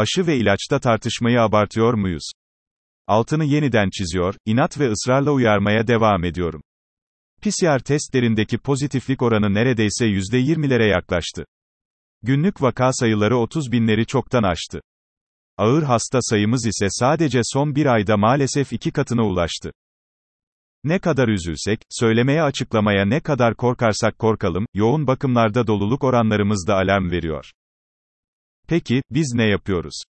aşı ve ilaçta tartışmayı abartıyor muyuz? Altını yeniden çiziyor, inat ve ısrarla uyarmaya devam ediyorum. PCR testlerindeki pozitiflik oranı neredeyse %20'lere yaklaştı. Günlük vaka sayıları 30 binleri çoktan aştı. Ağır hasta sayımız ise sadece son bir ayda maalesef iki katına ulaştı. Ne kadar üzülsek, söylemeye açıklamaya ne kadar korkarsak korkalım, yoğun bakımlarda doluluk oranlarımız da alarm veriyor. Peki, biz ne yapıyoruz?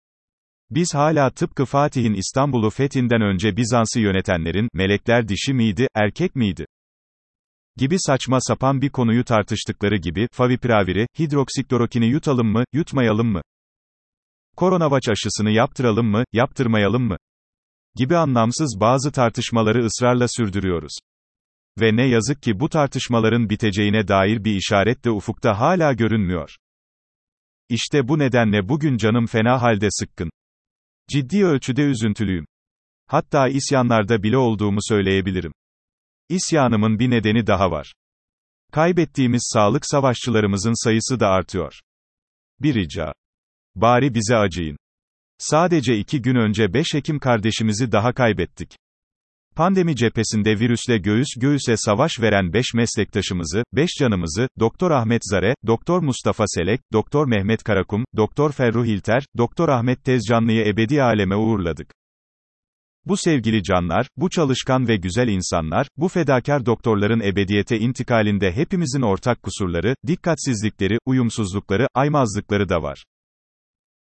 Biz hala tıpkı Fatih'in İstanbul'u fethinden önce Bizans'ı yönetenlerin, melekler dişi miydi, erkek miydi? gibi saçma sapan bir konuyu tartıştıkları gibi, favipiraviri, hidroksiklorokini yutalım mı, yutmayalım mı? Koronavaç aşısını yaptıralım mı, yaptırmayalım mı? gibi anlamsız bazı tartışmaları ısrarla sürdürüyoruz. Ve ne yazık ki bu tartışmaların biteceğine dair bir işaret de ufukta hala görünmüyor. İşte bu nedenle bugün canım fena halde sıkkın. Ciddi ölçüde üzüntülüyüm. Hatta isyanlarda bile olduğumu söyleyebilirim. İsyanımın bir nedeni daha var. Kaybettiğimiz sağlık savaşçılarımızın sayısı da artıyor. Bir rica. Bari bize acıyın. Sadece iki gün önce 5 Ekim kardeşimizi daha kaybettik. Pandemi cephesinde virüsle göğüs göğüse savaş veren 5 meslektaşımızı, 5 canımızı, Doktor Ahmet Zare, Doktor Mustafa Selek, Doktor Mehmet Karakum, Doktor Ferruh İlter, Doktor Ahmet Tezcanlı'yı ebedi aleme uğurladık. Bu sevgili canlar, bu çalışkan ve güzel insanlar, bu fedakar doktorların ebediyete intikalinde hepimizin ortak kusurları, dikkatsizlikleri, uyumsuzlukları, aymazlıkları da var.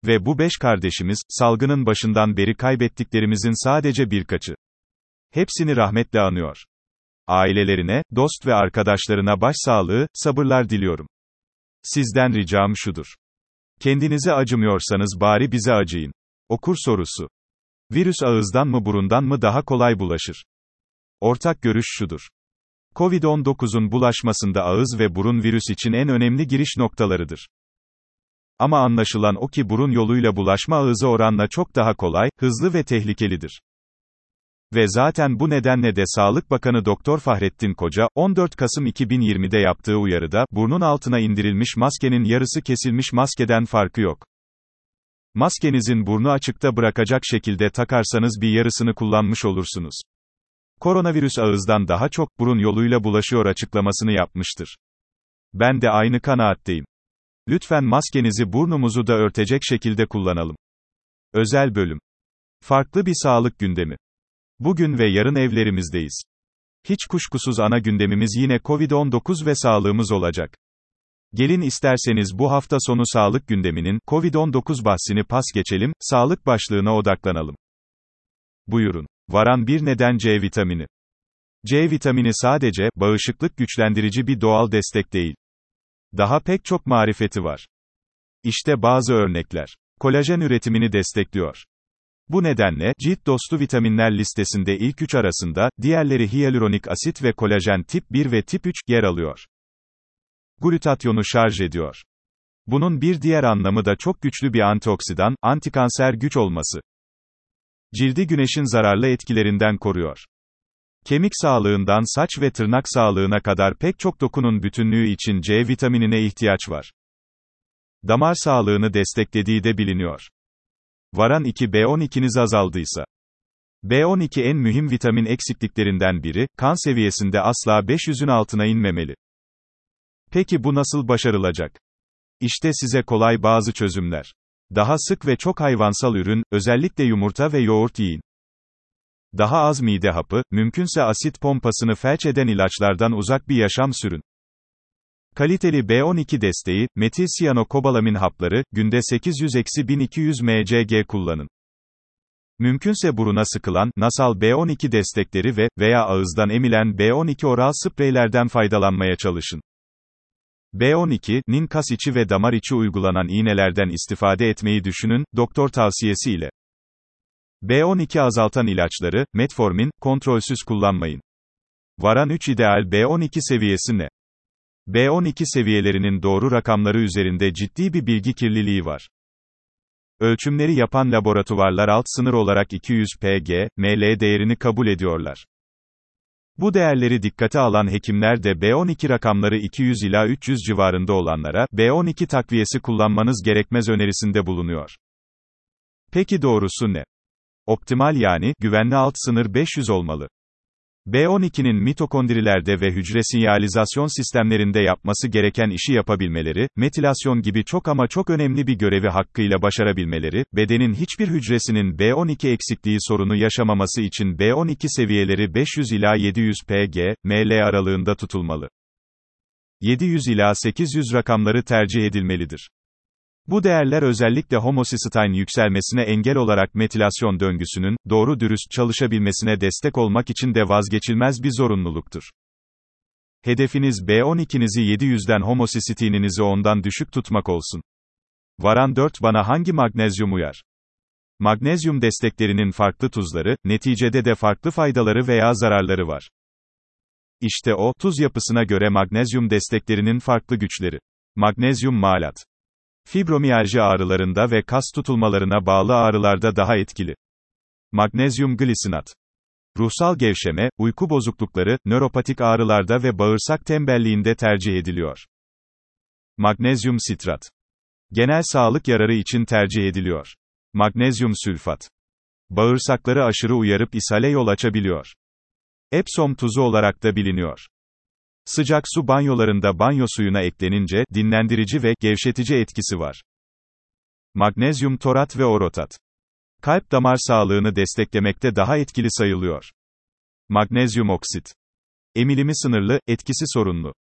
Ve bu beş kardeşimiz, salgının başından beri kaybettiklerimizin sadece birkaçı. Hepsini rahmetle anıyor. Ailelerine, dost ve arkadaşlarına başsağlığı, sabırlar diliyorum. Sizden ricam şudur. Kendinize acımıyorsanız bari bize acıyın. Okur sorusu. Virüs ağızdan mı burundan mı daha kolay bulaşır? Ortak görüş şudur. Covid-19'un bulaşmasında ağız ve burun virüs için en önemli giriş noktalarıdır. Ama anlaşılan o ki burun yoluyla bulaşma ağızı oranla çok daha kolay, hızlı ve tehlikelidir. Ve zaten bu nedenle de Sağlık Bakanı Doktor Fahrettin Koca, 14 Kasım 2020'de yaptığı uyarıda, burnun altına indirilmiş maskenin yarısı kesilmiş maskeden farkı yok. Maskenizin burnu açıkta bırakacak şekilde takarsanız bir yarısını kullanmış olursunuz. Koronavirüs ağızdan daha çok burun yoluyla bulaşıyor açıklamasını yapmıştır. Ben de aynı kanaatteyim. Lütfen maskenizi burnumuzu da örtecek şekilde kullanalım. Özel bölüm. Farklı bir sağlık gündemi. Bugün ve yarın evlerimizdeyiz. Hiç kuşkusuz ana gündemimiz yine Covid-19 ve sağlığımız olacak. Gelin isterseniz bu hafta sonu sağlık gündeminin Covid-19 bahsini pas geçelim, sağlık başlığına odaklanalım. Buyurun. Varan bir neden C vitamini. C vitamini sadece bağışıklık güçlendirici bir doğal destek değil. Daha pek çok marifeti var. İşte bazı örnekler. Kolajen üretimini destekliyor. Bu nedenle, cilt dostu vitaminler listesinde ilk üç arasında, diğerleri hyaluronik asit ve kolajen tip 1 ve tip 3, yer alıyor. Glutatyonu şarj ediyor. Bunun bir diğer anlamı da çok güçlü bir antioksidan, antikanser güç olması. Cildi güneşin zararlı etkilerinden koruyor. Kemik sağlığından saç ve tırnak sağlığına kadar pek çok dokunun bütünlüğü için C vitaminine ihtiyaç var. Damar sağlığını desteklediği de biliniyor. Varan 2 B12'niz azaldıysa. B12 en mühim vitamin eksikliklerinden biri, kan seviyesinde asla 500'ün altına inmemeli. Peki bu nasıl başarılacak? İşte size kolay bazı çözümler. Daha sık ve çok hayvansal ürün, özellikle yumurta ve yoğurt yiyin. Daha az mide hapı, mümkünse asit pompasını felç eden ilaçlardan uzak bir yaşam sürün. Kaliteli B12 desteği, metil siyanokobalamin hapları, günde 800-1200 mcg kullanın. Mümkünse buruna sıkılan, nasal B12 destekleri ve, veya ağızdan emilen B12 oral spreylerden faydalanmaya çalışın. B12'nin kas içi ve damar içi uygulanan iğnelerden istifade etmeyi düşünün, doktor tavsiyesiyle. B12 azaltan ilaçları, metformin, kontrolsüz kullanmayın. Varan 3 ideal B12 seviyesi ne? B12 seviyelerinin doğru rakamları üzerinde ciddi bir bilgi kirliliği var. Ölçümleri yapan laboratuvarlar alt sınır olarak 200 pg, ml değerini kabul ediyorlar. Bu değerleri dikkate alan hekimler de B12 rakamları 200 ila 300 civarında olanlara, B12 takviyesi kullanmanız gerekmez önerisinde bulunuyor. Peki doğrusu ne? Optimal yani, güvenli alt sınır 500 olmalı. B12'nin mitokondrilerde ve hücre sinyalizasyon sistemlerinde yapması gereken işi yapabilmeleri, metilasyon gibi çok ama çok önemli bir görevi hakkıyla başarabilmeleri, bedenin hiçbir hücresinin B12 eksikliği sorunu yaşamaması için B12 seviyeleri 500 ila 700 pg, ml aralığında tutulmalı. 700 ila 800 rakamları tercih edilmelidir. Bu değerler özellikle homocysteine yükselmesine engel olarak metilasyon döngüsünün, doğru dürüst çalışabilmesine destek olmak için de vazgeçilmez bir zorunluluktur. Hedefiniz B12'nizi 700'den homosisiteininizi 10'dan düşük tutmak olsun. Varan 4 bana hangi magnezyum uyar? Magnezyum desteklerinin farklı tuzları, neticede de farklı faydaları veya zararları var. İşte o, tuz yapısına göre magnezyum desteklerinin farklı güçleri. Magnezyum malat. Fibromiyalji ağrılarında ve kas tutulmalarına bağlı ağrılarda daha etkili. Magnezyum glisinat. Ruhsal gevşeme, uyku bozuklukları, nöropatik ağrılarda ve bağırsak tembelliğinde tercih ediliyor. Magnezyum sitrat. Genel sağlık yararı için tercih ediliyor. Magnezyum sülfat. Bağırsakları aşırı uyarıp ishale yol açabiliyor. Epsom tuzu olarak da biliniyor. Sıcak su banyolarında banyo suyuna eklenince, dinlendirici ve gevşetici etkisi var. Magnezyum torat ve orotat. Kalp damar sağlığını desteklemekte daha etkili sayılıyor. Magnezyum oksit. Emilimi sınırlı, etkisi sorunlu.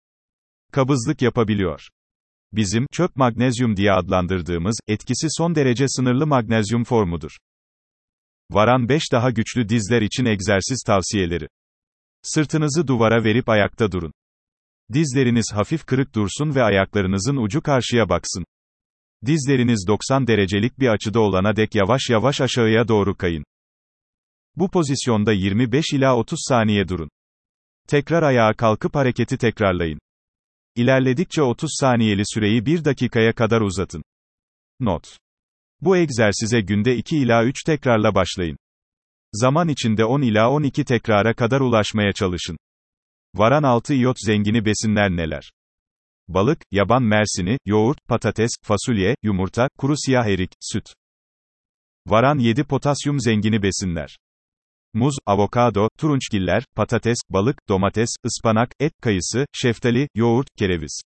Kabızlık yapabiliyor. Bizim, çöp magnezyum diye adlandırdığımız, etkisi son derece sınırlı magnezyum formudur. Varan 5 daha güçlü dizler için egzersiz tavsiyeleri. Sırtınızı duvara verip ayakta durun. Dizleriniz hafif kırık dursun ve ayaklarınızın ucu karşıya baksın. Dizleriniz 90 derecelik bir açıda olana dek yavaş yavaş aşağıya doğru kayın. Bu pozisyonda 25 ila 30 saniye durun. Tekrar ayağa kalkıp hareketi tekrarlayın. İlerledikçe 30 saniyeli süreyi 1 dakikaya kadar uzatın. Not. Bu egzersize günde 2 ila 3 tekrarla başlayın. Zaman içinde 10 ila 12 tekrara kadar ulaşmaya çalışın. Varan 6 iyot zengini besinler neler? Balık, yaban mersini, yoğurt, patates, fasulye, yumurta, kuru siyah erik, süt. Varan 7 potasyum zengini besinler. Muz, avokado, turunçgiller, patates, balık, domates, ıspanak, et, kayısı, şeftali, yoğurt, kereviz.